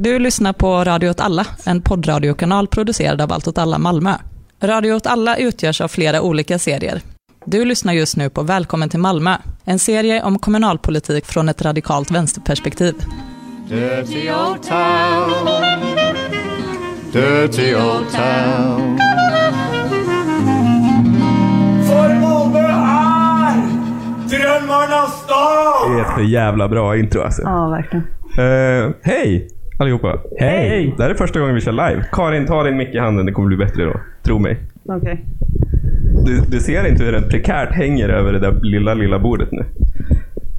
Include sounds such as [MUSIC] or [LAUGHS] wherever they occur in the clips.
Du lyssnar på Radio åt alla, en poddradiokanal producerad av Allt åt alla Malmö. Radio åt alla utgörs av flera olika serier. Du lyssnar just nu på Välkommen till Malmö, en serie om kommunalpolitik från ett radikalt vänsterperspektiv. Dirty old town. Dirty old town. För Malmö är drömmarnas stad! Det är ett för jävla bra intro alltså. Ja, verkligen. Eh, hej allihopa. Hej! Det här är första gången vi kör live. Karin, ta din mick i handen. Det kommer bli bättre då. Tro mig. Okej. Du, du ser inte hur den prekärt hänger över det där lilla, lilla bordet nu.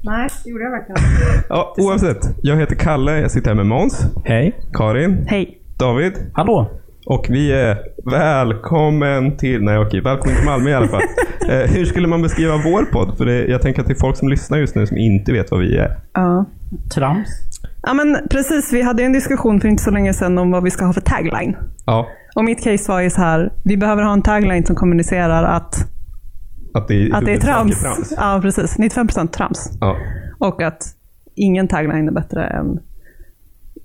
Nej, det gjorde jag verkligen. [LAUGHS] Ja, oavsett. Jag heter Kalle. Jag sitter här med Måns. Hej. Karin. Hej. David. Hallå. Och vi är välkommen till... Nej okej, välkommen till Malmö i alla fall. [LAUGHS] eh, hur skulle man beskriva vår podd? För det, jag tänker att det är folk som lyssnar just nu som inte vet vad vi är. Ja. Trams. Ja, men precis. Vi hade en diskussion för inte så länge sedan om vad vi ska ha för tagline. Ja, Och mitt case var ju så här, vi behöver ha en tagline som kommunicerar att, att det är, att det är huvudsak trams. Ja, precis. 95% trams. Ja. Och att ingen tagline är bättre än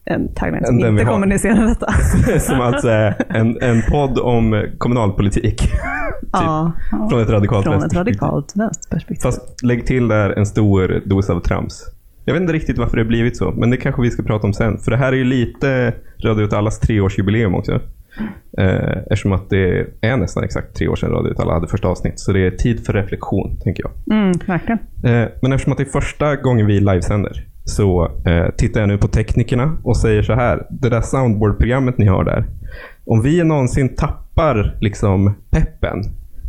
en tagline som inte kommunicerar detta. [LAUGHS] Som alltså är en, en podd om kommunalpolitik. [LAUGHS] Typ. ja, Från ett radikalt från ett radikalt vänsterperspektiv. Fast lägg till där en stor dos av trams. Jag vet inte riktigt varför det blivit så, men det kanske vi ska prata om sen. För det här är ju lite Radio åt allas treårsjubileum också. Eh, eftersom att det är nästan exakt tre år sedan Radio åt alla hade första avsnitt. Så det är tid för reflektion, tänker jag. Mm, verkligen. Eh, men eftersom att det är första gången vi livesänder så eh, tittar jag nu på teknikerna och säger så här. Det där soundboard-programmet ni har där. Om vi någonsin tappar liksom peppen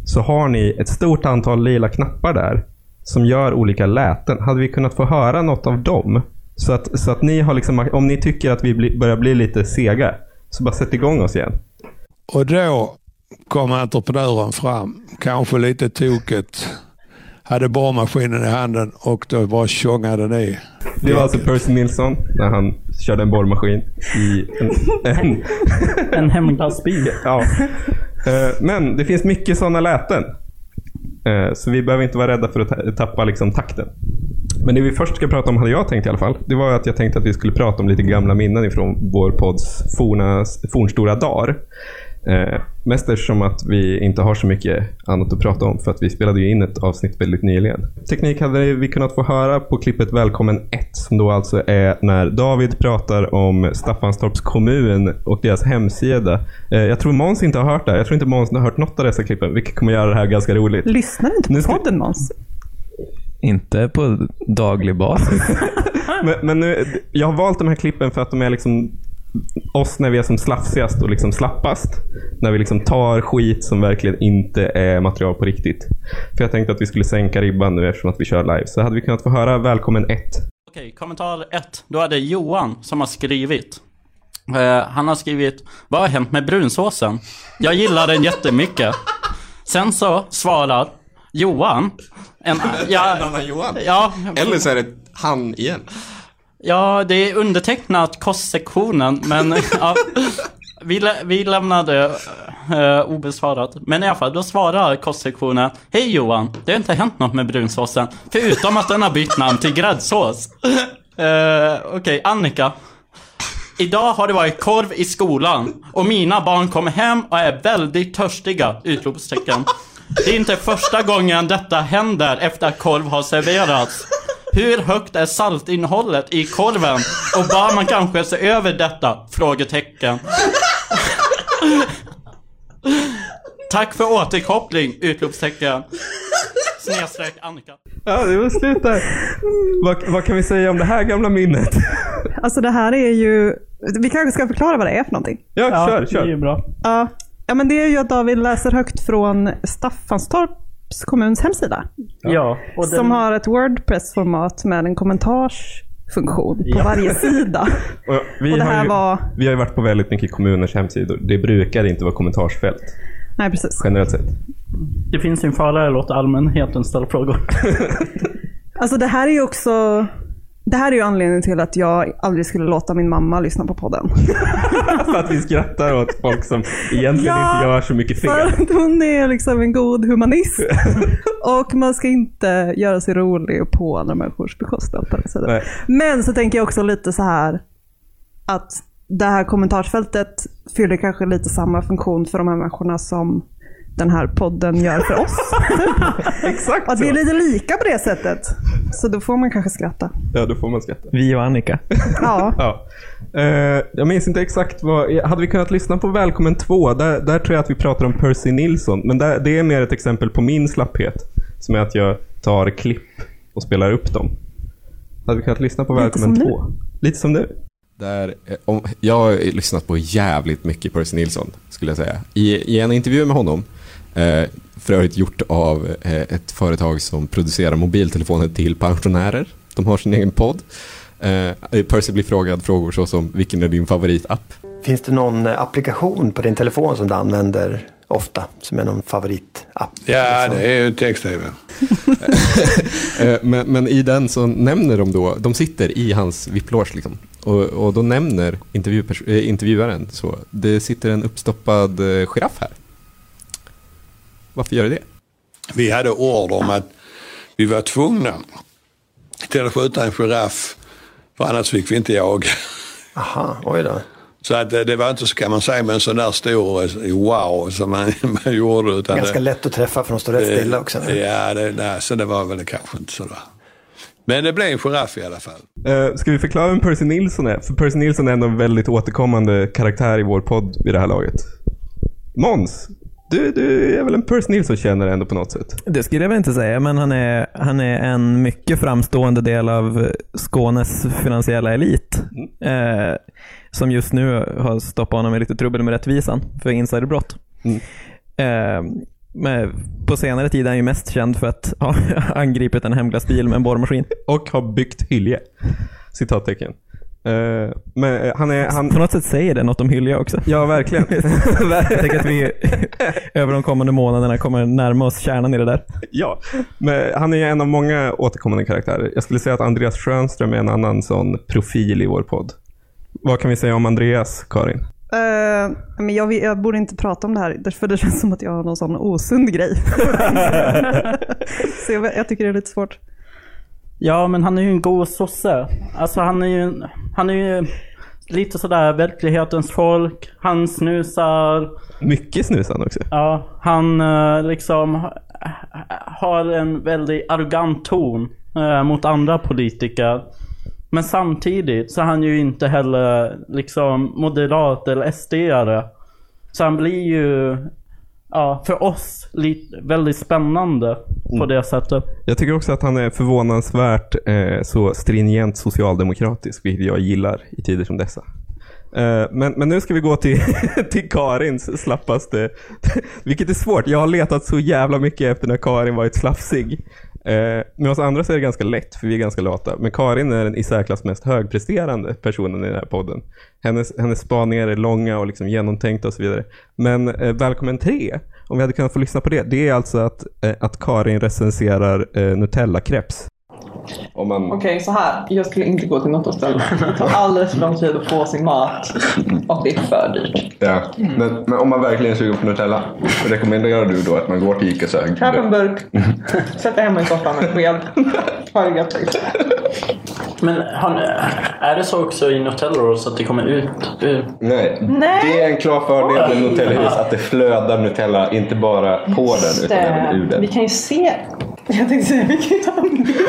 så har ni ett stort antal lila knappar där som gör olika läten. Hade vi kunnat få höra något av dem? Så att, så att ni har liksom, om ni tycker att vi bli, börjar bli lite sega, så bara sätt igång oss igen. Och då kom entreprenören fram, kanske lite tokigt. Hade borrmaskinen i handen och då bara tjongade ni. Det var alltså Percy Nilsson när han körde en borrmaskin i en, en En hemglassbil. Ja. Eh, Men det finns mycket sådana läten. Eh, så vi behöver inte vara rädda för att tappa liksom takten. Men det vi först ska prata om, hade jag tänkt i alla fall, det var att jag tänkte att vi skulle prata om lite gamla minnen ifrån vår podds forna, fornstora dagar. Eh, mest eftersom att vi inte har så mycket annat att prata om för att vi spelade ju in ett avsnitt väldigt nyligen. Teknik hade vi kunnat få höra på klippet Välkommen 1 som då alltså är när David pratar om Staffanstorps kommun och deras hemsida. Eh, jag tror Måns inte har hört det. här. Jag tror inte Måns har hört något av dessa klippen, vilket kommer göra det här ganska roligt. Lyssnar du inte på ska- podden Måns? Inte på daglig basis. [LAUGHS] Men, men nu, jag har valt de här klippen för att de är liksom oss när vi är som slafsigast och liksom slappast. När vi liksom tar skit som verkligen inte är material på riktigt. För jag tänkte att vi skulle sänka ribban nu eftersom att vi kör live. Så hade vi kunnat få höra välkommen 1. Okej, kommentar 1. Då är det Johan som har skrivit. Eh, han har skrivit Vad har hänt med brunsåsen? Jag gillar den jättemycket. Sen så svarar Johan. En, [LAUGHS] ja, annan Johan. ja, Eller så är det han igen. Ja, det är undertecknat kostsektionen men [LAUGHS] ja, vi, lä- vi lämnade eh, obesvarat. Men i alla fall, då svarar kostsektionen Hej Johan, det har inte hänt något med brunsåsen. Förutom att den har bytt namn till gräddsås. Eh, Okej, Annika. Idag har det varit korv i skolan och mina barn kommer hem och är väldigt törstiga! Utropstecken. Det är inte första gången detta händer efter att korv har serverats. Hur högt är saltinnehållet i korven? Och bör man kanske se över detta? Frågetecken. Tack för återkoppling! Utropstecken. Snedstreck Annika. Ja, det var slut där. vad, vad kan vi säga om det här gamla minnet? Alltså det här är ju, vi kanske ska förklara vad det är för någonting. Ja, kör, Det är ju kör. bra. Ja, ja men det är ju att David läser högt från Staffanstorps kommuns hemsida. Ja. Och den, Som har ett Wordpress-format med en kommentarsfunktion på Ja. varje [LAUGHS] sida. Och vi, Och det har här ju, var- vi har ju varit på väldigt mycket kommuners hemsidor. Det brukar inte vara kommentarsfält, Nej, precis. generellt sett. det finns ju en fara att låta allmänheten ställa frågor. [LAUGHS] Alltså det här är ju också, det här är ju anledningen till att jag aldrig skulle låta min mamma lyssna på podden. [LAUGHS] För att vi skrattar åt folk som egentligen Ja, inte gör så mycket För fel. att hon är liksom en god humanist. [LAUGHS] Och man ska inte göra sig rolig på andra människors bekostnad. Men så tänker jag också lite så här att det här kommentarsfältet fyller kanske lite samma funktion för de här människorna som den här podden gör för oss. [LAUGHS] Exakt Att vi är lite lika på det sättet. Så då får man kanske skratta. Ja, då får man skratta. Vi och Annika. [LAUGHS] Ja, Ja. Eh, jag minns inte exakt vad... Hade vi kunnat lyssna på Välkommen 2? Där, där tror jag att vi pratar om Percy Nilsson. Men där, det är mer ett exempel på min slapphet. Som är att jag tar klipp och spelar upp dem. Hade vi kunnat lyssna på Välkommen som 2? Lite som nu. Där, eh, om, jag har lyssnat på jävligt mycket Percy Nilsson, skulle jag säga. I, i en intervju med honom, eh, för övrigt gjort av eh, ett företag som producerar mobiltelefoner till pensionärer. De har sin egen podd. Eh, Percy blir frågad frågor såsom, vilken är din favoritapp? Finns det någon applikation på din telefon som du använder ofta? Som är någon favoritapp? Ja, det är ju text-tv. [LAUGHS] Men, men i den så nämner de då, de sitter i hans VIP-loge liksom. Och, och då nämner eh, intervjuaren så, det sitter en uppstoppad giraff här. Varför gör det det? Vi hade order om att vi var tvungna till att skjuta en giraff. För annars fick vi inte jaga. Aha, oj då. Så att eh, det var inte så kan man säga med en sån där stor eh, wow som man, [LAUGHS] man gjorde. Utan Ganska det, lätt att träffa för de står rätt stilla också. Ja, det, nej, så det var väl kanske inte sådär. Men det blev en giraff i alla fall. Eh, ska vi förklara vem Percy Nilsson är? För Percy Nilsson är ändå en väldigt återkommande karaktär i vår podd vid det här laget. Måns, du, du är väl en Percy Nilsson-kännare ändå på något sätt? Det skulle jag väl inte säga, men han är, han är en mycket framstående del av Skånes finansiella elit. Eh, som just nu har stoppat honom i lite trubbel med rättvisan för insiderbrott. Mm. Eh, på senare tid är han ju mest känd för att ha [LAUGHS] angripit en hemglassbil med en borrmaskin. Och har byggt Hylje. Citattecken. Eh, men eh, han är... Han... På något sätt säger det något om Hylja också. Ja, verkligen. [LAUGHS] jag tänker att vi [LAUGHS] över de kommande månaderna kommer närma oss kärnan i det där. Ja, men han är en av många återkommande karaktärer. Jag skulle säga att Andreas Schönström är en annan sån profil i vår podd. Vad kan vi säga om Andreas, Karin? Eh, men jag, jag borde inte prata om det här, för det känns som att jag har någon sån osund grej. [LAUGHS] Så jag, jag tycker det är lite svårt. Ja, men han är ju en god sosse. Alltså han är ju, han är ju lite sådär verklighetens folk. Han snusar. Mycket snusande också. Ja, han eh, liksom ha- har en väldigt arrogant ton eh, mot andra politiker. Men samtidigt så är han ju inte heller liksom moderat eller SD-are. Så han blir ju, ja, för oss lite, väldigt spännande på det sättet. Jag tycker också att han är förvånansvärt eh, så stringent socialdemokratisk, vilket jag gillar i tider som dessa. Eh, men, men nu ska vi gå till, [LAUGHS] till Karins slappaste, [LAUGHS] vilket är svårt. Jag har letat så jävla mycket efter när Karin varit slafsig. Eh, med oss andra så är det ganska lätt, för vi är ganska lata. Men Karin är den i särklass mest högpresterande personen i den här podden. Hennes, hennes spaningar är långa och liksom genomtänkta och så vidare. Men eh, Välkommen 3, om vi hade kunnat få lyssna på det, det är alltså att, eh, att Karin recenserar eh, Nutella-kreps. Om man... Okej, så här. Jag skulle inte gå till något av ställena. Det tar alldeles för lång tid att få sin mat och det är för dyrt. Ja. Men, men om man verkligen är sugen på Nutella, rekommenderar du då att man går till Ica Sög? Köp en burk, sätt dig hemma i soffan med sked. Ha det gött. Men han, är det så också i Nutella Rolls att det kommer ut ur... Nej. Nej. Det är en klar fördel med Nutella att det flödar Nutella inte bara på den utan även ur Det, vi den. kan ju se. Jag tänkte säga, vi kan ju ta en bild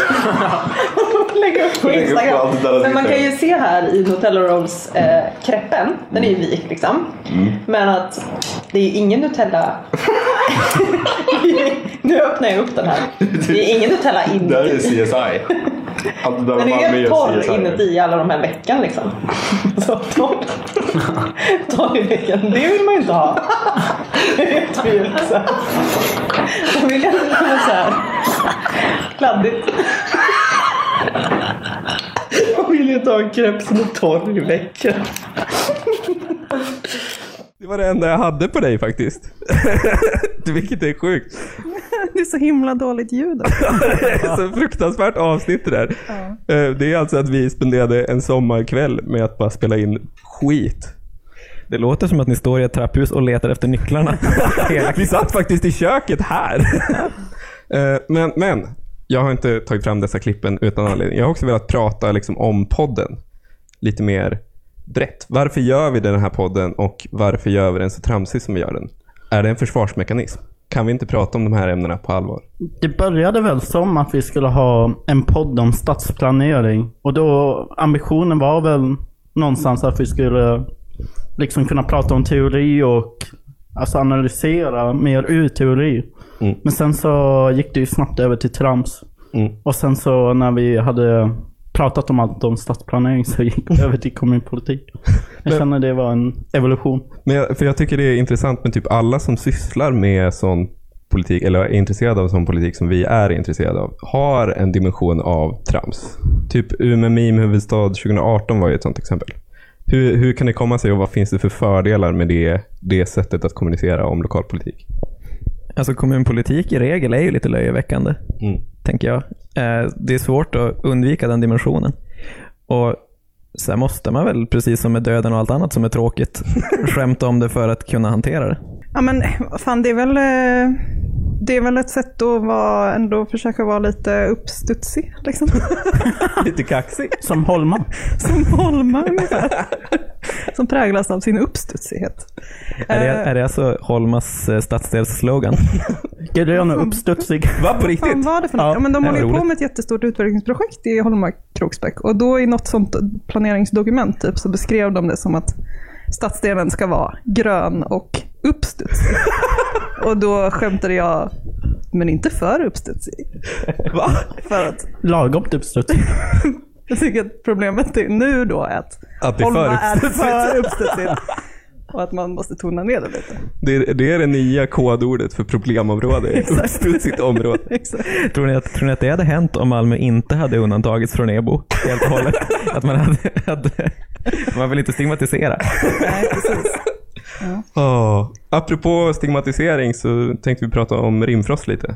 [LAUGHS] och lägga upp på Instagram. det Men man kan ju se här i Nutella Rolls eh, kreppen, den är ju vik liksom. Mm. Men att det är ingen Nutella. [LAUGHS] [LAUGHS] nu öppnar jag upp den här. Det är ingen Nutella Där är inuti. CSI. Allt det där Den är helt torr inuti alla de här veckan liksom. [LAUGHS] Så torr. Torr i veckan, det vill man ju inte ha. Det vet vi ju också. Man vill gärna ha så här kladdigt. Jag vill inte ha en kreps som är torr i veckan. Det var det enda jag hade på dig faktiskt. [LAUGHS] Vilket är sjukt. Det är så himla dåligt ljud. [LAUGHS] Det är så fruktansvärt avsnitt det där. Eh, Det är alltså att vi spenderade en sommarkväll med att bara spela in skit. Det låter som att ni står i ett trapphus och letar efter nycklarna. [LAUGHS] Vi satt faktiskt i köket här. [LAUGHS] Eh, men, men, jag har inte tagit fram dessa klippen utan anledning. Jag har också velat prata liksom om podden lite mer brett. Varför gör vi den här podden och varför gör vi den så tramsig som vi gör den? Är det en försvarsmekanism? Kan vi inte prata om de här ämnena på allvar? Det började väl som att vi skulle ha en podd om stadsplanering. Och då ambitionen var väl någonstans att vi skulle liksom kunna prata om teori och alltså analysera mer ur teori. Mm. Men sen så gick det ju snabbt över till trams. Och sen så när vi hade pratat om allt om stadsplanering så gick det [LAUGHS] över till kommunpolitik. Jag Men- känner det var en evolution. Men jag, för jag tycker det är intressant med typ alla som sysslar med sån politik, eller är intresserade av sån politik som vi är intresserade av, har en dimension av trams. Typ Umeå Meme huvudstad 2018 var ju ett sånt exempel. Hur, hur kan det komma sig och vad finns det för fördelar med det, det sättet att kommunicera om lokalpolitik? Alltså kommunpolitik i regel är ju lite löjeväckande, Mm. tänker jag. Eh, Det är svårt att undvika den dimensionen. Och sen måste man väl, precis som med döden och allt annat som är tråkigt, [LAUGHS] skämta om det för att kunna hantera det. Ja men fan det är väl, eh, det är väl ett sätt att vara, ändå försöka vara lite uppstudsig. Liksom. [LAUGHS] lite kaxig. [LAUGHS] Som Holma. Som Holma ungefär. Som präglas av sin uppstudsighet. Är det, Eh, är det alltså Holmas eh, stadsdelsslogan? [LAUGHS] Grön och uppstudsig. Va, på Vad fan var det för något? Ja, men de håller ju på med ett jättestort utvecklingsprojekt i Holma Kroksbäck och då i något sånt planeringsdokument typ, så beskrev de det som att stadsdelen ska vara grön och uppstudsig. [LAUGHS] och då skämtade jag, men inte för uppstudsig. Va? För att Lagom uppstudsig. [LAUGHS] jag tycker att problemet är nu då är att, Att Holma är för [LAUGHS] uppstudsigt. Och att man måste tona ner det lite. Det är, det är det nya kodordet för problemområde. Uppstudsigt område. Tror ni, att, tror ni att det hade hänt om Malmö inte hade undantagits från EBO helt och hållet? Att man hade, hade man vill inte stigmatisera. Nej, precis. Oh. Apropå stigmatisering så tänkte vi prata om rimfrost lite.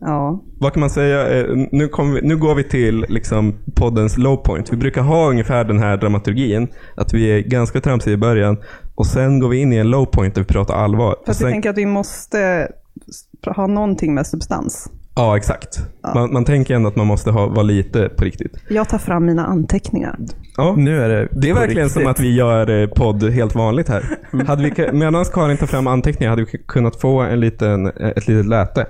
Ja. Vad kan man säga? Eh, Nu, vi, nu går vi till liksom poddens low point. Vi brukar ha ungefär den här dramaturgin. Att vi är ganska tramsiga i början och sen går vi in i en low point där vi pratar allvar. Fast sen, jag tänker att vi måste ha någonting med substans. Ja, exakt. Ja. Man, man tänker ändå att man måste ha, vara lite på riktigt. Jag tar fram mina anteckningar. Ja. Nu är det Det är verkligen riktigt. som att vi gör eh, podd helt vanligt här. Hade vi, medan Karin tar fram anteckningar hade vi kunnat få en liten, eh, ett litet läte.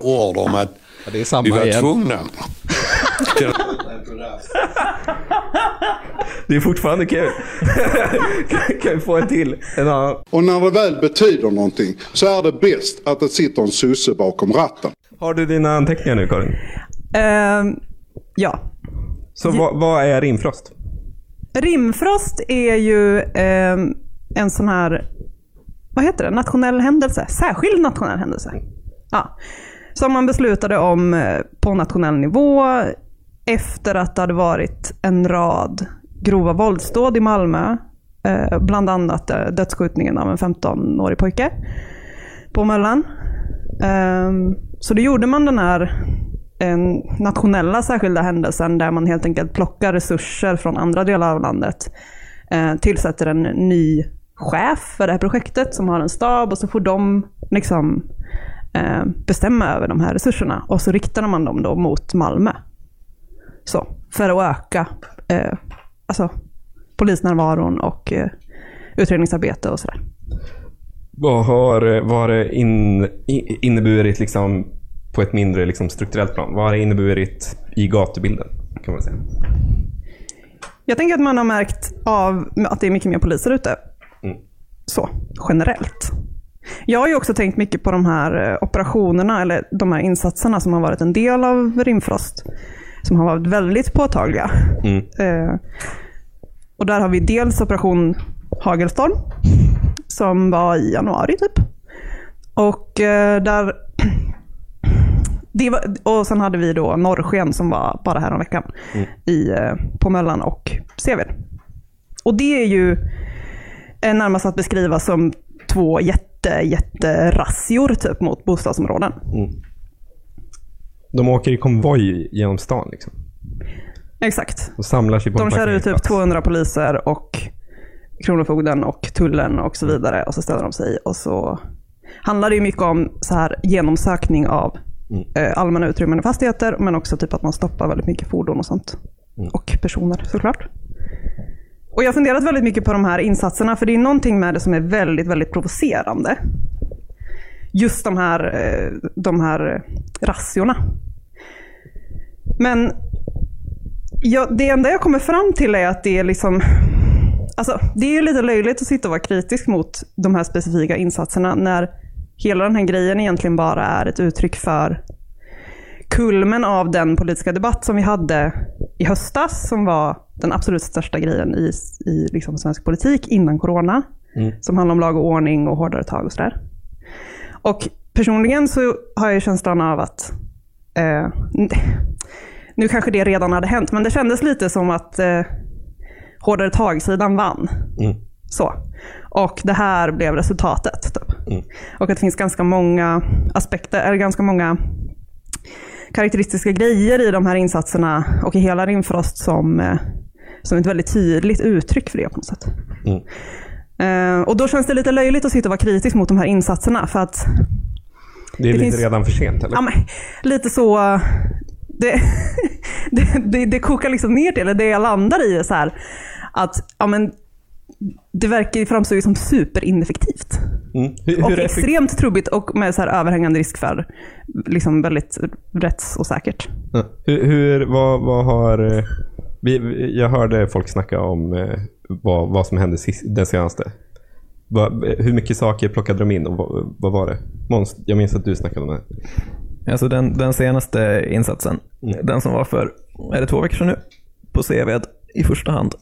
Ord om att det är samma vi var igen. tvungna. [LAUGHS] Det är fortfarande kul. [LAUGHS] kan, vi få en till? En annan? Och när det väl betyder någonting så är det bäst att det sitter en sosse bakom ratten. Har du dina anteckningar nu Karin? Ehm, ja. Så vad, vad är rimfrost? Rimfrost är ju ehm, en sån här, vad heter det, nationell händelse? Särskild nationell händelse. Ja. Som man beslutade om eh, på nationell nivå efter att det hade varit en rad grova våldsdåd i Malmö. Eh, bland annat eh, dödsskjutningen av en 15-årig pojke på Möllan. Eh, så då gjorde man den här en nationella särskilda händelsen där man helt enkelt plockar resurser från andra delar av landet. Eh, tillsätter en ny chef för det här projektet som har en stab och så får de liksom eh, bestämma över de här resurserna. Och så riktar man dem då mot Malmö. Så, för att öka eh, alltså, polisnärvaron och eh, utredningsarbete och sådär. Vad har, eh, vad har det in, inneburit liksom på ett mindre liksom strukturellt plan? Vad har det inneburit i gatubilden? Kan man säga. Jag tänker att man har märkt av att det är mycket mer poliser ute. Mm. Så, generellt. Jag har ju också tänkt mycket på de här eh, operationerna, eller de här insatserna som har varit en del av Rimfrost. Som har varit väldigt påtagliga. Mm. Eh, och där har vi dels operation Hagelstorm, som var i januari typ. Och eh, där... [CLEARS THROAT] Var, och sen hade vi då Norrsken som var bara här om veckan Mm. i, eh, på Möllan och Seved. Och det är ju eh, närmast att beskriva som två jätte, jätte razzior typ mot bostadsområden. Mm. De åker i konvoj genom stan liksom. Exakt. Och samlar sig på De en kör ut typ parkeringsplats. 200 poliser och Kronofogden och tullen och så vidare och så ställer de sig och så handlar det ju mycket om så här genomsökning av Mm. eh, allmänna utrymmen och fastigheter men också typ att man stoppar väldigt mycket fordon och sånt. Mm. Och personer såklart. Och jag har funderat väldigt mycket på de här insatserna, för det är någonting med det som är väldigt, väldigt provocerande. Just de här, eh, de här razziorna. Men ja, det enda jag kommer fram till är att det är liksom Alltså, det är lite löjligt att sitta och vara kritisk mot de här specifika insatserna när hela den här grejen egentligen bara är ett uttryck för kulmen av den politiska debatt som vi hade i höstas, som var den absolut största grejen i, i liksom svensk politik innan corona. Mm. Som handlar om lag och ordning och hårdare tag och sådär. Och personligen så har jag känslan av att eh, nu kanske det redan hade hänt, men det kändes lite som att eh, hårdare tag-sidan vann. Mm. Så. Och det här blev resultatet. Typ. Mm. Och att det finns ganska många aspekter, eller ganska många karaktäristiska grejer i de här insatserna och i hela Rimfrost som, eh, som ett väldigt tydligt uttryck för det på något sätt. Mm. Eh, och då känns det lite löjligt att sitta och vara kritisk mot de här insatserna för att Det är Det lite finns- redan för sent eller? Ja, men, lite så... Det, [LAUGHS] det, det, det kokar liksom ner till, eller det jag landar i är så här att ja, men, det verkar framstå som superineffektivt. Mm. Hur, Och hur extremt trubbigt och med så överhängande risk för liksom väldigt rättsosäkert. Ja. Hur, hur vad, vad har... eh, Vi, vi- jag hörde folk snacka om eh, vad, vad som hände sist, den senaste. Vad- hur mycket saker plockade de in och vad, vad var det? Måns, jag minns att du snackade om det. Alltså den, den senaste insatsen, den som var för, är det två veckor sedan nu? På Seved i första hand.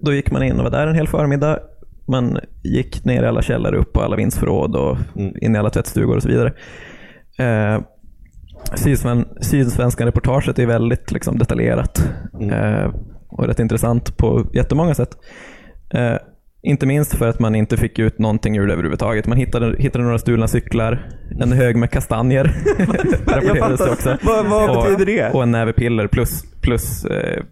Då gick man in och var där en hel förmiddag. Man gick ner i alla källare, upp på alla vindsförråd och in i alla tvättstugor och så vidare. Eh, Sydsven, Sydsvenskan reportaget är väldigt liksom, detaljerat eh, och rätt intressant på jättemånga sätt. Eh, inte minst för att man inte fick ut någonting ur det överhuvudtaget. Man hittade, hittade några stulna cyklar, en hög med kastanjer. [LAUGHS] rapporterades också. Vad- vad och, betyder det? Och en näve piller plus, plus eh,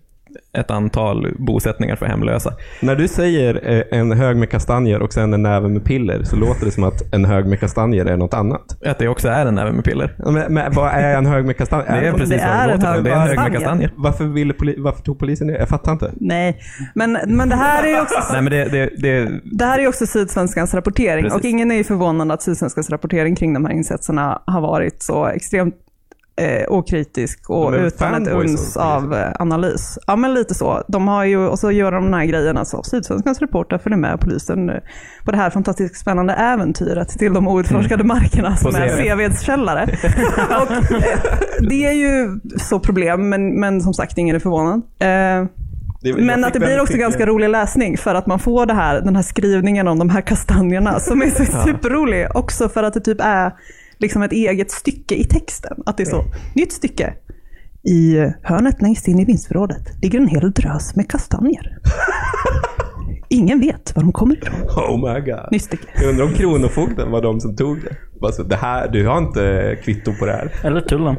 ett antal bosättningar för hemlösa. När du säger eh, en hög med kastanjer och sen en näve med piller så låter det som att en hög med kastanjer är något annat. Att det också är en näve med piller. Men, men vad är en hög med kastanjer? Det är precis vad det låter som. Det är en hög med kastanjer. Varför, ville poli- varför tog polisen det? Jag fattar inte. Nej, men, men det här är ju också... Nej, men det, det, det, Det här är också Sydsvenskans rapportering Precis. och ingen är ju förvånad att Sydsvenskans rapportering kring de här insatserna har varit så extremt eh, okritisk och De utan ett uns av eh, analys. Ja, men lite så. De har ju, och så gör de den här grejen, alltså Sydsvenskans reporter följer med polisen eh, på det här fantastiskt spännande äventyret till de outforskade markerna som är. Seveds källare. [LAUGHS] och, eh, det är ju så problem, men, men som sagt, ingen är förvånad. Eh, Det- men att det blir också ganska rolig läsning för att man får det här, den här skrivningen om de här kastanjerna som är så Ja. superrolig. Också för att det typ är liksom ett eget stycke i texten. Att det är så, nytt stycke. I hörnet längst in i vindsförrådet ligger en hel drös med kastanjer. [LAUGHS] Ingen vet var de kommer ifrån. Oh my god. Nytt stycke. Jag undrar om Kronofogden var de som tog det. Bara så, det här, du har inte kvitto på det här. Eller tullen.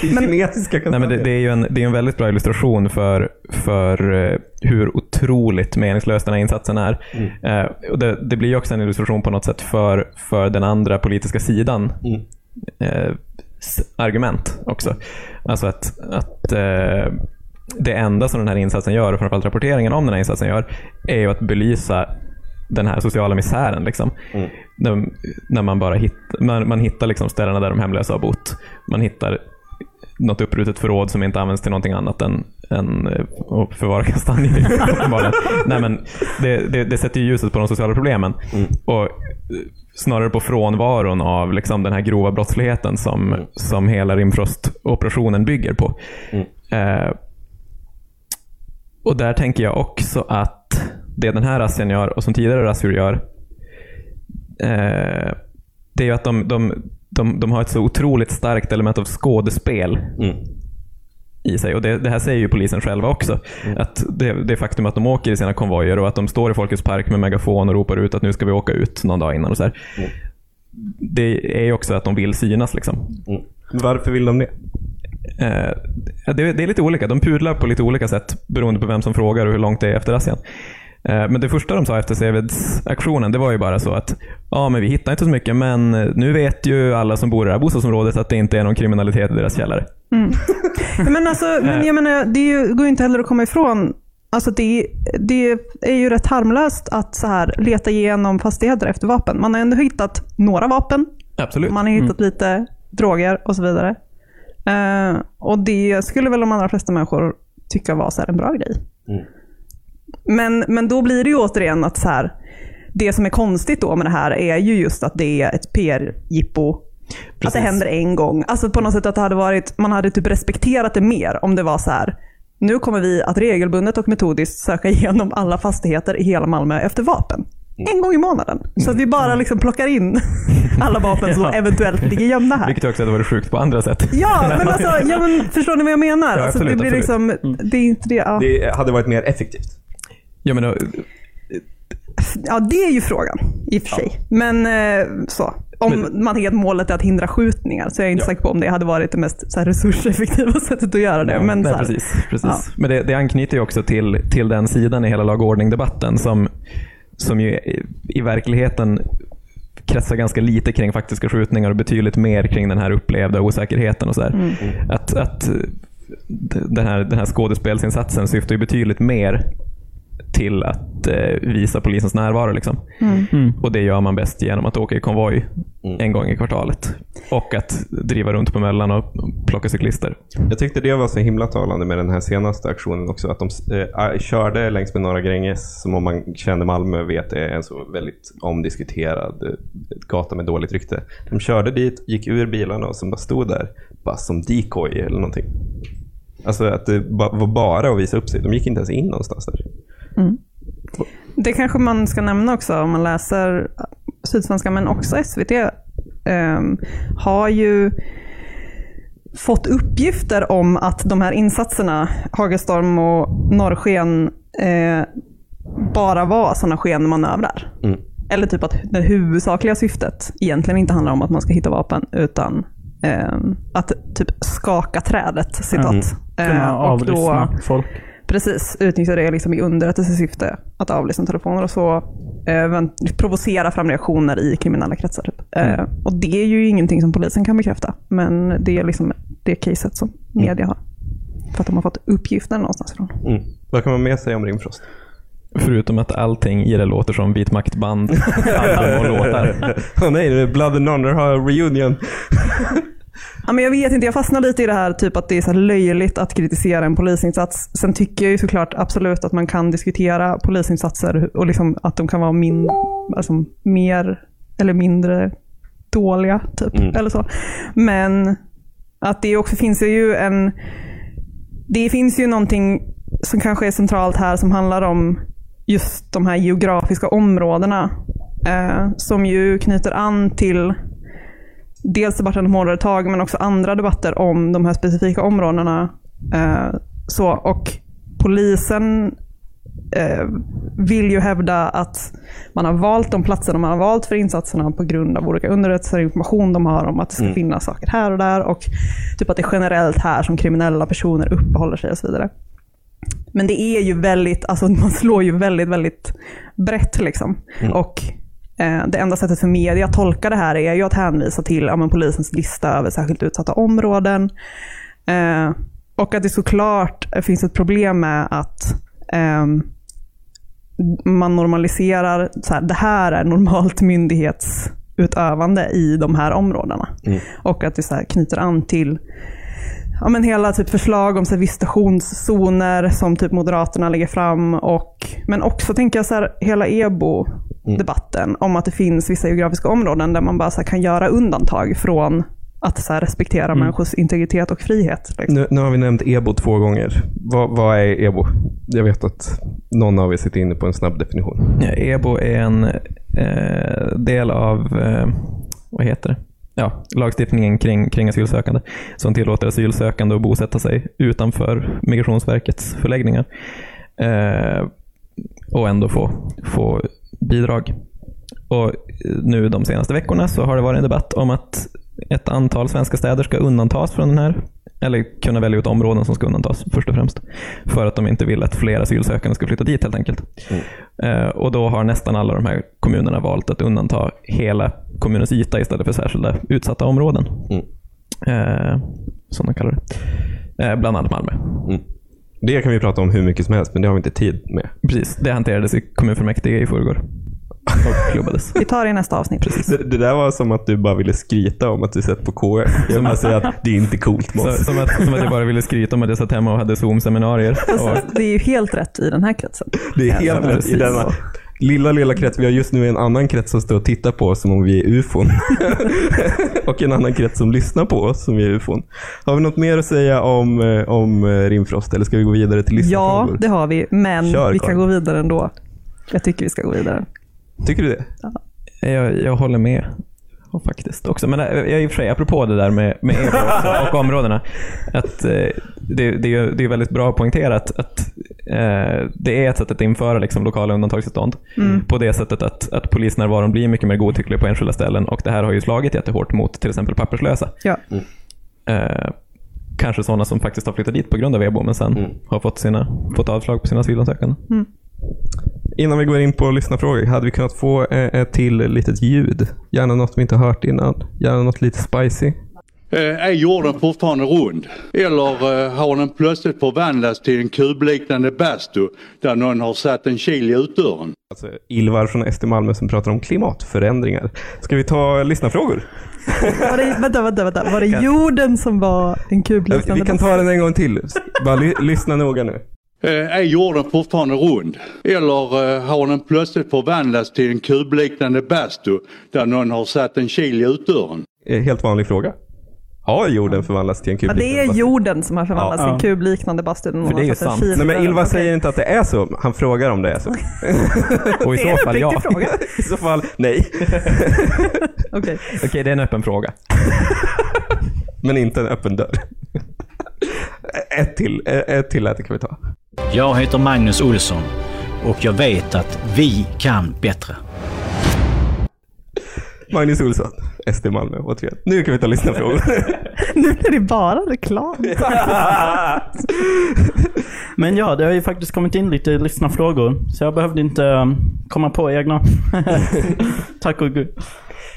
[LAUGHS] Kinesiska Nej, men det, det är ju en, det är en väldigt bra illustration för, för eh, hur otroligt meningslös den här insatsen är. Eh, och det, det blir ju också en illustration på något sätt för, för den andra politiska sidan. Eh, s- argument också. Alltså att, att eh, det enda som den här insatsen gör, och framförallt rapporteringen om den här insatsen gör, är ju att belysa den här sociala misären. Liksom. När, när man bara hittar, man, man hittar liksom ställena där de hemlösa har bott. Man hittar något uppbrutet förråd som inte används till någonting annat än, än eh, att förvara kastanjer. [LAUGHS] Nej, men det, det, det sätter ju ljuset på de sociala problemen. Och eh, snarare på frånvaron av liksom den här grova brottsligheten som, som hela Rimfrost-operationen bygger på. Eh, och där tänker jag också att det den här razzian gör och som tidigare razzior gör, eh, det är ju att de, de, de, de har ett så otroligt starkt element av skådespel i sig. Och det, det här säger ju polisen själva också. Att det, det faktum att de åker i sina konvojer och att de står i Folkets park med megafon och ropar ut att nu ska vi åka ut någon dag innan. och så här. Det är ju också att de vill synas. Liksom. Varför vill de det? Eh, det, det är lite olika. De pudlar på lite olika sätt beroende på vem som frågar och hur långt det är efter razzian. Eh, Men det första de sa efter Seveds-aktionen, det var ju bara så att ja, men vi hittar inte så mycket, men eh, nu vet ju alla som bor i det här bostadsområdet att det inte är någon kriminalitet i deras källare. Mm. [LAUGHS] Men alltså, men jag menar, det ju, går ju inte heller att komma ifrån Alltså det, det är ju rätt harmlöst att så här leta igenom fastigheter efter vapen. Man har ändå hittat några vapen. Absolut. Man har hittat lite droger och så vidare. Eh, och det skulle väl de allra flesta människor tycka var så här en bra grej. Men, men då blir det ju återigen att så här, det som är konstigt då med det här är ju just att det är ett PR-jippo. Att det händer en gång. Alltså på något sätt att det hade varit, man hade typ respekterat det mer om det var så här. Nu kommer vi att regelbundet och metodiskt söka igenom alla fastigheter i hela Malmö efter vapen. En gång i månaden. Så att vi bara liksom plockar in [LAUGHS] alla vapen som eventuellt ligger gömda här. Vilket också hade varit sjukt på andra sätt. Ja, men alltså, ja, men förstår ni vad jag menar? Ja, alltså, absolut, det blir absolut. liksom, det är inte det. Ja. Det hade varit mer effektivt. Ja, men då, Ja, det är ju frågan i och för sig. Men eh, så. Om man helt målet är att hindra skjutningar så är jag inte säker på om det hade varit det mest så här, resurseffektiva [LAUGHS] sättet att göra det. Men, Nej, så här, precis. precis. Ja. Men det, det anknyter ju också till, till den sidan i hela lag och ordning-debatten som, som ju i, verkligheten kretsar ganska lite kring faktiska skjutningar och betydligt mer kring den här upplevda osäkerheten. och så. Mm. Att, att eh, den, här, den här skådespelsinsatsen syftar ju betydligt mer till att eh, visa polisens närvaro. Liksom. Mm. Och det gör man bäst genom att åka i konvoj en gång i kvartalet. Och att driva runt på Möllan och plocka cyklister. Jag tyckte det var så himla talande med den här senaste aktionen också. Att de eh, körde längs med Norra Gränges som om man känner Malmö vet är en så väldigt omdiskuterad eh, gata med dåligt rykte. De körde dit, gick ur bilarna och som bara stod där bara som decoy eller någonting. Alltså att det var bara att visa upp sig. De gick inte ens in någonstans där. Mm. Det kanske man ska nämna också om man läser Sydsvenska, men också SVT ehm, har ju fått uppgifter om att de här insatserna, Hagestorm och Norrsken, eh, bara var sådana skenmanövrar. Mm. Eller typ att det huvudsakliga syftet egentligen inte handlar om att man ska hitta vapen, utan ehm, att typ skaka trädet, citat. Mm. Eh, och då- folk. Precis, utnyttja det liksom i underrättelsesyfte. Att avlyssna telefoner och så eh, provocera fram reaktioner i kriminella kretsar. Typ. Eh, och det är ju ingenting som polisen kan bekräfta. Men det är liksom det caset som media har. För att de har fått uppgiften någonstans ifrån. Mm. Vad kan man mer säga om Rimfrost? Förutom att allting i det låter som Vit maktband, [LAUGHS] album och låtar. Åh nej, det är Blood and Honor har reunion. Ja, men jag vet inte, jag fastnar lite i det här typ att det är så löjligt att kritisera en polisinsats. Sen tycker jag ju såklart absolut att man kan diskutera polisinsatser och liksom att de kan vara min, alltså, mer eller mindre dåliga. Typ, Mm. eller så. Men att det också finns ju en... Det finns ju någonting som kanske är centralt här som handlar om just de här geografiska områdena. Eh, som ju knyter an till dels debatten om hårdare tag, men också andra debatter om de här specifika områdena. Eh, så, och polisen eh, vill ju hävda att man har valt de platserna man har valt för insatserna på grund av olika underrättelser och information de har om att det ska Mm. finnas saker här och där och typ att det är generellt här som kriminella personer uppehåller sig och så vidare. Men det är ju väldigt, alltså man slår ju väldigt, väldigt brett liksom. Mm. Och det enda sättet för media att tolka det här är ju att hänvisa till ja, polisens lista över särskilt utsatta områden. Eh, och att det såklart finns ett problem med att ehm, man normaliserar, så här, det här är normalt myndighetsutövande i de här områdena. Mm. Och att det så här knyter an till ja, men hela typ förslag om så här, visitationszoner som typ Moderaterna lägger fram. Och, men också tänker jag så här, hela EBO-debatten om att det finns vissa geografiska områden där man bara så här, kan göra undantag från att så här, respektera Mm. människors integritet och frihet. Liksom. Nu, nu har vi nämnt EBO två gånger. Vad, vad är EBO? Jag vet att någon av er sitter inne på en snabb definition. Ja, EBO är en eh, del av, eh, vad heter det? Ja, lagstiftningen kring, kring asylsökande som tillåter asylsökande att bosätta sig utanför Migrationsverkets förläggningar eh, och ändå få, få bidrag. Och nu de senaste veckorna så har det varit en debatt om att ett antal svenska städer ska undantas från den här, eller kunna välja ut områden som ska undantas först och främst. För att de inte vill att fler asylsökande ska flytta dit helt enkelt. Eh, och då har nästan alla de här kommunerna valt att undanta hela kommunens yta istället för särskilda utsatta områden. Eh, som de kallar det. Eh, bland annat Malmö. Det kan vi prata om hur mycket som helst, men det har vi inte tid med. Precis, det hanterades i kommunfullmäktige i förrgår. Och klubbades. Vi tar det i nästa avsnitt. Det, det där var som att du bara ville skryta om att du sett på KF. Jag vill säga att det är inte coolt Så, Måns. som, att, som att jag bara ville skryta om att jag satt hemma och hade Zoom-seminarier. Och, Alltså, det är ju helt rätt i den här kretsen. Det är Ja, helt rätt i precis denna lilla, lilla krets. Vi har just nu en annan krets som står och tittar på oss som om vi är ufon. [LAUGHS] och en annan krets som lyssnar på oss som vi är ufon. Har vi något mer att säga om, eh, om eh, Rimfrost eller ska vi gå vidare till Ja, lyssnarfrågor? det har vi. Men Kör, vi kan gå vidare ändå. Jag tycker vi ska gå vidare. Tycker du det? jag, jag håller med. Och faktiskt också. Men eh, jag, i och för sig, apropå det där med, med e-post och områdena. Att, eh, det, det, är, ju- det är väldigt bra poängterat att eh, det är ett sätt att införa liksom, lokala undantagstillstånd. Mm. På det sättet att, att polisnärvaron blir mycket mer godtycklig på enskilda ställen. Och det här har ju slagit jättehårt mot till exempel papperslösa. Ja. Eh, kanske sådana som faktiskt har flyttat dit på grund av EBO men sen har fått, sina, fått avslag på sina asylansökanden. Innan vi går in på lyssnarfrågor, hade vi kunnat få eh, ett till litet ljud? Gärna något vi inte hört innan. Gärna något lite spicy. Eh, Är jorden fortfarande rund? Eller eh, har den plötsligt förvandlats till en kubliknande bastu där någon har satt en kil i utdörren? Alltså, Ilvar från SD Malmö som pratar om klimatförändringar. Ska vi ta lyssnarfrågor? [LAUGHS] Var det, vänta, vänta, vänta. Var det jorden som var en kubliknande Vi kan ta den en gång till. Bara ly- lyssna noga nu. Eh, Är jorden fortfarande rund? Eller eh, har den plötsligt förvandlats till en kubliknande bastu där någon har satt en kil i utdörren? Eh, Helt vanlig fråga. Har jorden förvandlats till en Ja, kubliknande det är bastu? jorden som har förvandlats Ja. till en kubliknande bastu. För det är ju sant. Nej, men Ylva säger inte att det är så. Han frågar om det är så. [LAUGHS] Och i så fall ja. fråga. [LAUGHS] I så fall nej. [LAUGHS] Okej. Okej, det är en öppen fråga. Men inte en öppen dörr. Ett till, ett till läte kan vi ta. Jag heter Magnus Olsson och jag vet att vi kan bättre. Magnus Olsson, SD Malmö, återigen. Nu kan vi ta lyssnarfrågor. [LAUGHS] Nu blir det bara reklam. [LAUGHS] Men ja, det har ju faktiskt kommit in lite lyssnarfrågor. Så jag behövde inte um, komma på egna. [LAUGHS] Tack och gud.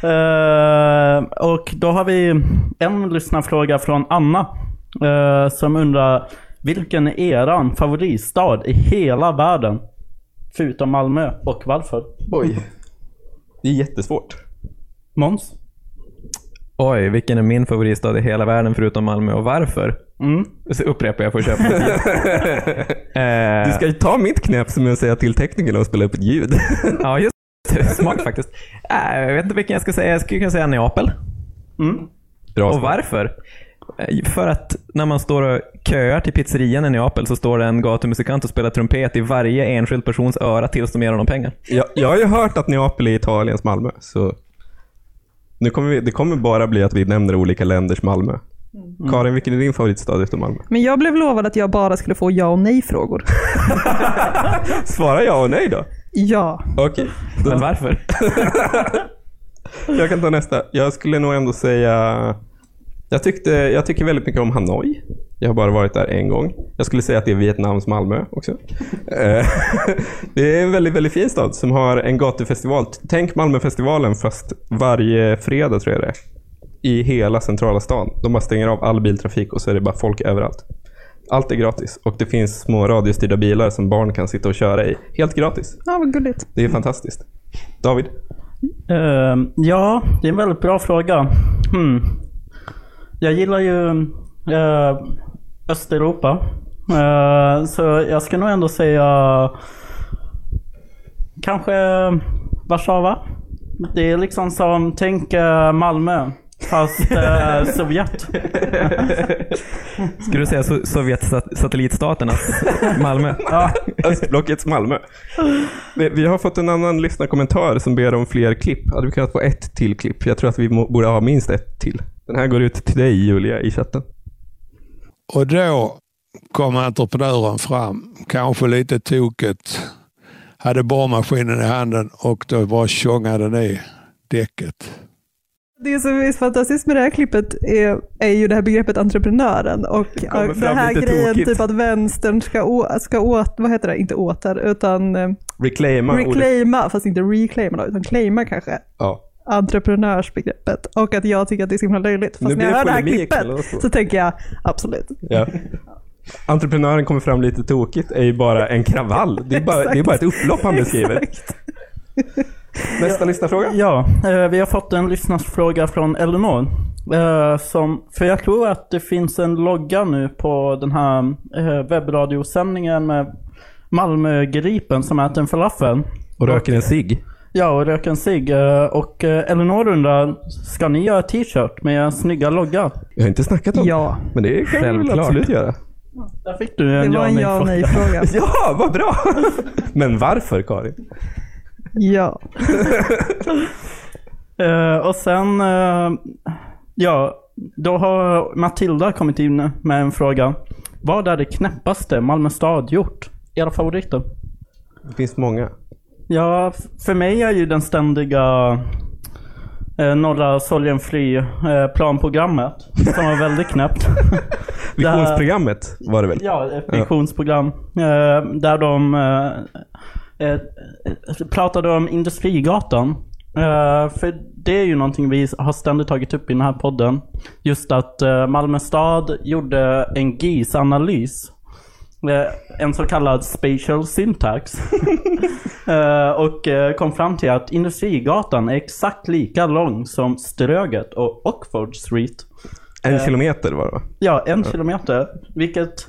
Eh, och då har vi en lyssnarfråga från Anna. eh, som undrar vilken är eran favoritstad i hela världen? Förutom Malmö och varför? Oj. Det är jättesvårt. Måns? Oj, vilken är min favoritstad i hela världen förutom Malmö och varför? Mm. Så upprepar jag för att köpa. [LAUGHS] Eh, Du ska ju ta mitt knep som är att säga till teknikerna och spela upp ett ljud. [LAUGHS] Ja, just det. Smart faktiskt. Äh, jag vet inte vilken jag ska säga. Jag skulle kunna säga Neapel. Mm. Bra och varför? Eh, För att när man står och köar till pizzerian i Neapel så står det en gatumusikant och spelar trumpet i varje enskild persons öra tills de ger honom pengar. Jag, jag har ju hört att Neapel är Italiens Malmö, så nu kommer vi, det kommer bara bli att vi nämner olika länders Malmö. Mm. Karin, vilken är din favoritstad efter Malmö? Men jag blev lovad att jag bara skulle få ja och nej-frågor. [LAUGHS] Svara ja och nej då. Ja. Okej. då- Men varför? [LAUGHS] jag kan ta nästa. Jag skulle nog ändå säga... Jag, tyckte, jag tycker väldigt mycket om Hanoi. Jag har bara varit där en gång. Jag skulle säga att det är Vietnams Malmö också. [LAUGHS] Eh, [LAUGHS] det är en väldigt, väldigt fin stad som har en gatufestival. Tänk Malmöfestivalen fast varje fredag tror jag det är. I hela centrala stan. De bara stänger av all biltrafik och så är det bara folk överallt. Allt är gratis och det finns små radiostyrda bilar som barn kan sitta och köra i. Helt gratis. Ja, vad gulligt. Det är fantastiskt. David? Eh, ja, det är en väldigt bra fråga. Hmm. Jag gillar ju eh, Östeuropa. Eh, så jag ska nog ändå säga kanske Warszawa. Det är liksom som, tänk eh, Malmö. Fast eh, [LAUGHS] Sovjet. Skulle du säga so- Sovjet-satellitstaternas Malmö? [LAUGHS] Ja. Östblockets Malmö. Vi, vi har fått en annan lyssnarkommentar som ber om fler klipp. Hade vi kunnat få ett till klipp? Jag tror att vi borde ha minst ett till. Den här går ut till dig Julia i chatten. Och då kom entreprenören fram, kanske lite tokigt, hade borrmaskinen i handen och då bara tjongade ner däcket. Det som är så fantastiskt med det här klippet är, är ju det här begreppet entreprenören och den här grejen tokigt. typ att vänstern ska, å, ska åt, vad heter det, inte åter, utan eh, Reclaima ordet. reclaima, fast inte reclaima då, utan claima kanske. Ja. Entreprenörsbegreppet och att jag tycker att det är så himla löjligt. Nu Fast när blir jag hör det här klippet så tänker jag absolut. Ja. Entreprenören kommer fram lite tokigt är ju bara en kravall. Det är bara, det är bara ett upplopp han beskriver. Nästa lyssnarfråga. Ja, eh, vi har fått en lyssnarsfråga från Elinor. Eh, som, för jag tror att det finns en logga nu på den här eh, webbradiosändningen med Malmögripen som äter en falafel. Och röker en cigg. Ja, och röker en cigg. Eh, Och eh, Elinor undrar, ska ni göra t-shirt med snygga logga? Jag har inte snackat om Ja. Men det kan vi väl Självklart. absolut göra. Där fick du en Det var en ja och nej-fråga. ja, vad bra! [LAUGHS] Men varför Karin? Ja. [LAUGHS] Eh, och sen, eh, ja, då har Matilda kommit in med en fråga. Vad är det knäppaste Malmö stad gjort? Era favoriter? Det finns många. Ja, för mig är ju den ständiga eh, Norra Sorgenfri eh, planprogrammet som var väldigt knäppt. [LAUGHS] Visionsprogrammet var det väl? Ja, ett visionsprogram. Eh, där de eh, eh, pratade om Industrigatan. Eh, för det är ju någonting vi har ständigt tagit upp i den här podden. Just att eh, Malmö stad gjorde en GIS-analys. Eh, en så kallad spatial syntax. [LAUGHS] Eh, och eh, kom fram till att Industrigatan är exakt lika lång som Ströget och Oxford Street. En kilometer var det va? Ja, en kilometer. Vilket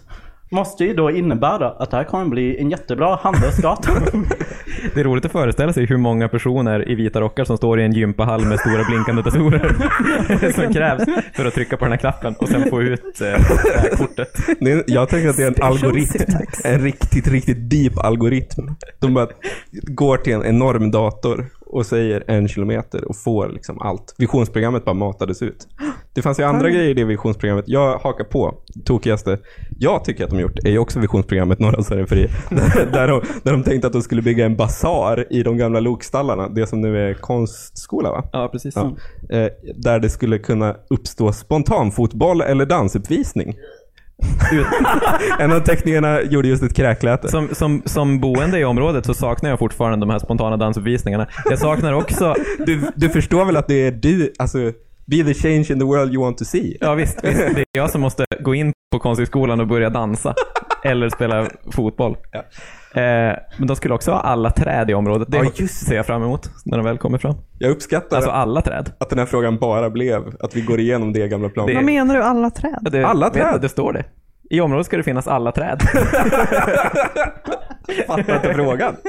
måste ju då innebära att det här kommer bli en jättebra handelsgata. [LAUGHS] Det är roligt att föreställa sig hur många personer i vita rockar som står i en gympahall med stora blinkande datorer [LAUGHS] som krävs för att trycka på den här knappen och sen få ut eh, det här kortet. Det är, jag tänker att det är en algoritm. En riktigt, riktigt deep algoritm. De bara går till en enorm dator och säger en kilometer och får liksom allt. Visionsprogrammet bara matades ut. Det fanns ju andra grejer i det visionsprogrammet. Jag hakar på. Tokigaste jag tycker att de gjort är ju också visionsprogrammet Norra Sverige Fri. [LAUGHS] där, där, de, där de tänkte att de skulle bygga en basar i de gamla lokstallarna. Det som nu är konstskola va? Ja, precis. Ja. Eh, där det skulle kunna uppstå spontanfotboll eller dansuppvisning. [LAUGHS] en av teknikerna gjorde just ett kräkläte. Som, som, som boende i området så saknar jag fortfarande de här spontana dansuppvisningarna. Jag saknar också... Du, du förstår väl att det är du, alltså, be the change in the world you want to see. Ja visst, visst, det är jag som måste gå in på konsthögskolan och börja dansa. Eller spela fotboll. Eh, men de skulle också ha alla träd i området. Det Ja, just. ser jag fram emot när de väl kommer fram. Jag uppskattar Alltså alla träd. att den här frågan bara blev att vi går igenom det gamla planen. Vad menar du, alla träd? Det, Alla vet du, träd? Det står det. I området ska det finnas alla träd. [LAUGHS] Fattar inte frågan. [LAUGHS]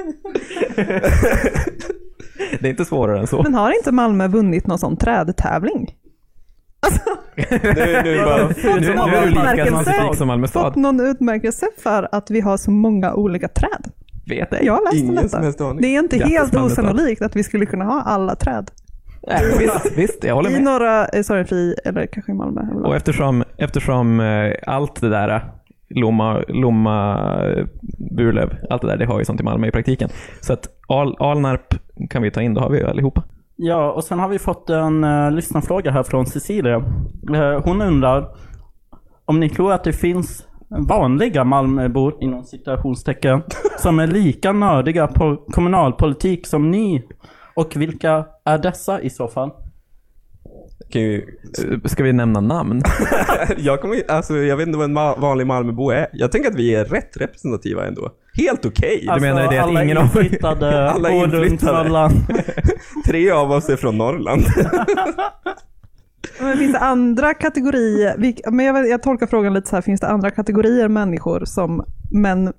det är inte svårare än så. Men har inte Malmö vunnit någon sån trädtävling? Nu, nu, bara, nu, nu är du lika specifik som Malmö stad. Fått någon utmärkelse för att vi har så många olika träd? Vet ej. Jag har läst om detta. Det är inte helt osannolikt att vi skulle kunna ha alla träd. Nej, visst, visst, jag håller I med. norra eh, Sorgenfri, eller kanske i Malmö. eller Och eftersom, eftersom eh, allt det där, Lomma, Lomma, eh, Burlöv, allt det där, det har ju sånt i Malmö i praktiken. Så att Al, Alnarp kan vi ta in, då har vi ju allihopa. Ja, och sen har vi fått en uh, lyssnarfråga här från Cecilia. Uh, hon undrar om ni tror att det finns vanliga Malmöbor, inom citationstecken, [LAUGHS] som är lika nördiga på kommunalpolitik som ni? Och vilka är dessa i så fall? Kan ju, Eh, Ska vi nämna namn? [LAUGHS] jag, kommer, alltså, jag vet inte vad en ma- vanlig Malmöbo är. Jag tänker att vi är rätt representativa ändå. Helt okej. Du menar det att alla ingen av- [LAUGHS] Alla bor runt inflyttade. Norrland. [LAUGHS] Tre av oss är från Norrland. Men finns det andra kategorier? Men jag, jag tolkar frågan lite så här, finns det andra kategorier människor som, men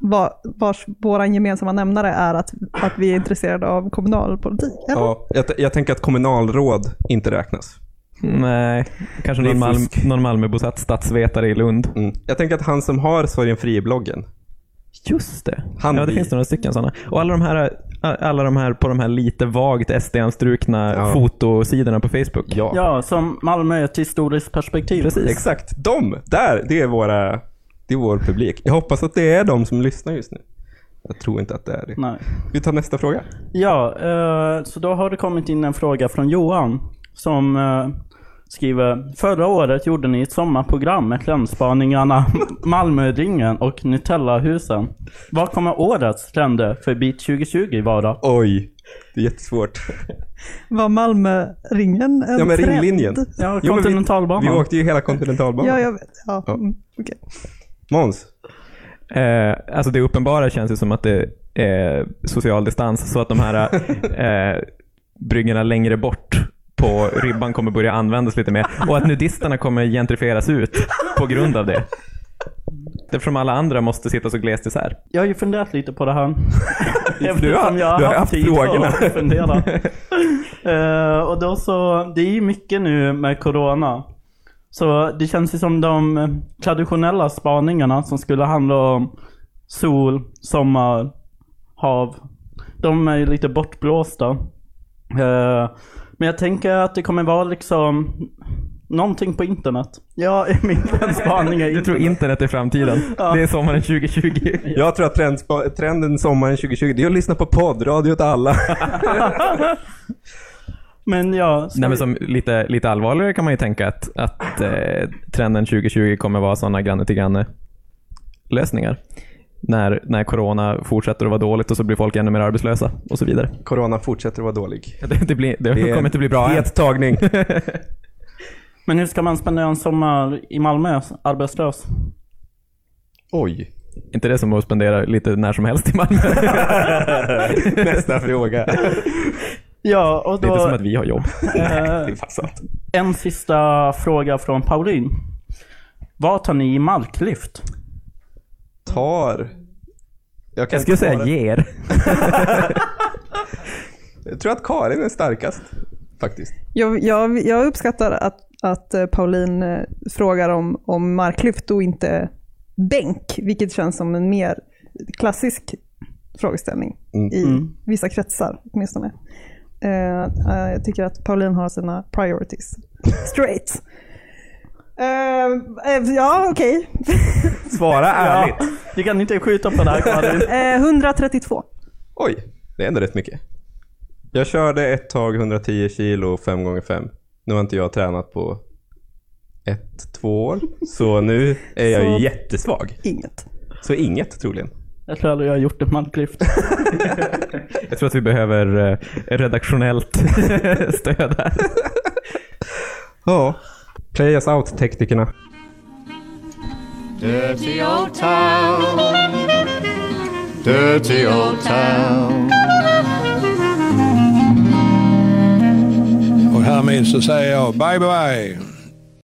va- vars våran gemensamma nämnare är att, att vi är intresserade av kommunalpolitik? Eller? ja, jag, jag tänker att kommunalråd inte räknas. Nej, kanske någon, Malm, någon Malmöbosatt statsvetare i Lund. Mm. Jag tänker att han som har Sorgen Fri-bloggen. Just det. Han ja, det finns några stycken sådana. Och alla de här, alla de här på de här lite vagt SD-anstrukna Ja. fotosidorna på Facebook. Ja. Ja, som Malmö är ett historiskt perspektiv. Precis. Exakt. De, där, det är våra, det är vår publik. Jag hoppas att det är de som lyssnar just nu. Jag tror inte att det är det. Nej. Vi tar nästa fråga. Ja, eh, så då har det kommit in en fråga från Johan som eh, skriver Förra året gjorde ni ett sommarprogram med trendspaningarna [LAUGHS] Malmöringen och Nutellahusen. Vad kommer årets trender för Beat 2020 vara? Oj, det är jättesvårt. Var Malmö-ringen en Ja men trend? ringlinjen. Ja, Jo, men vi, kontinentalbanan. vi åkte ju hela kontinentalbanan. Ja, jag vet. Ja, Ja. Mm, okej. Måns? Eh, alltså det uppenbara känns ju som att det är social distans så att de här [LAUGHS] eh, bryggorna längre bort på ribban kommer börja användas lite mer och att nudisterna kommer gentrifieras ut på grund av det. Eftersom alla andra måste sitta så glest isär. Jag har ju funderat lite på det här. [LAUGHS] Du har- jag du har haft tid frågorna. att fundera. [LAUGHS] Eh, och då så, det är ju mycket nu med Corona. Så det känns ju som de traditionella spaningarna som skulle handla om sol, sommar, hav. De är ju lite bortblåsta. Eh, men jag tänker att det kommer vara liksom någonting på internet. Ja, [LAUGHS] min spaning är Du tror internet är framtiden? [LAUGHS] Ja. Det är sommaren 2020. [LAUGHS] Jag tror att trendspa- trenden sommaren 2020, det är att lyssna på podd, radio åt alla. Men ja, Nej, men som lite, lite allvarligare kan man ju tänka att, att eh, trenden 2020 kommer vara sådana granne till granne lösningar. När, när corona fortsätter att vara dåligt och så blir folk ännu mer arbetslösa och så vidare. Corona fortsätter att vara dålig. [LAUGHS] Det, det, blir, det, Det kommer inte bli bra. Het tagning. [LAUGHS] Men hur ska man spendera en sommar i Malmö arbetslös? Oj. Inte det som att spendera lite när som helst i Malmö. [LAUGHS] Nästa fråga. Ja, och Det är då... inte som att vi har jobb. [LAUGHS] Sant. En sista fråga från Pauline. Vad tar ni i marklyft? Tar. Jag, Jag skulle säga ger. [LAUGHS] Jag tror att Karin är starkast. Faktiskt. Jag, jag, jag uppskattar att, att eh, Pauline eh, frågar om, om marklyft och inte bänk, vilket känns som en mer klassisk frågeställning Mm. i Mm. vissa kretsar åtminstone. Eh, eh, jag tycker att Pauline har sina priorities straight. Eh, ja, okej. [LAUGHS] Svara ärligt. Ja, du kan inte skjuta på det här. [LAUGHS] Eh, 132. Oj, det är ändå rätt mycket. Jag körde ett tag 110 kilo 5 gånger 5 Nu har inte jag tränat på ett, två år. Så nu är jag ju Så- jättesvag. Inget. Så inget troligen. Jag tror aldrig jag har gjort en marklyft. [LAUGHS] Jag tror att vi behöver eh, redaktionellt [LAUGHS] stöd här. Ja. Play us out teknikerna. Dirty old town. Dirty old town. Och härmed så säger jag bye bye.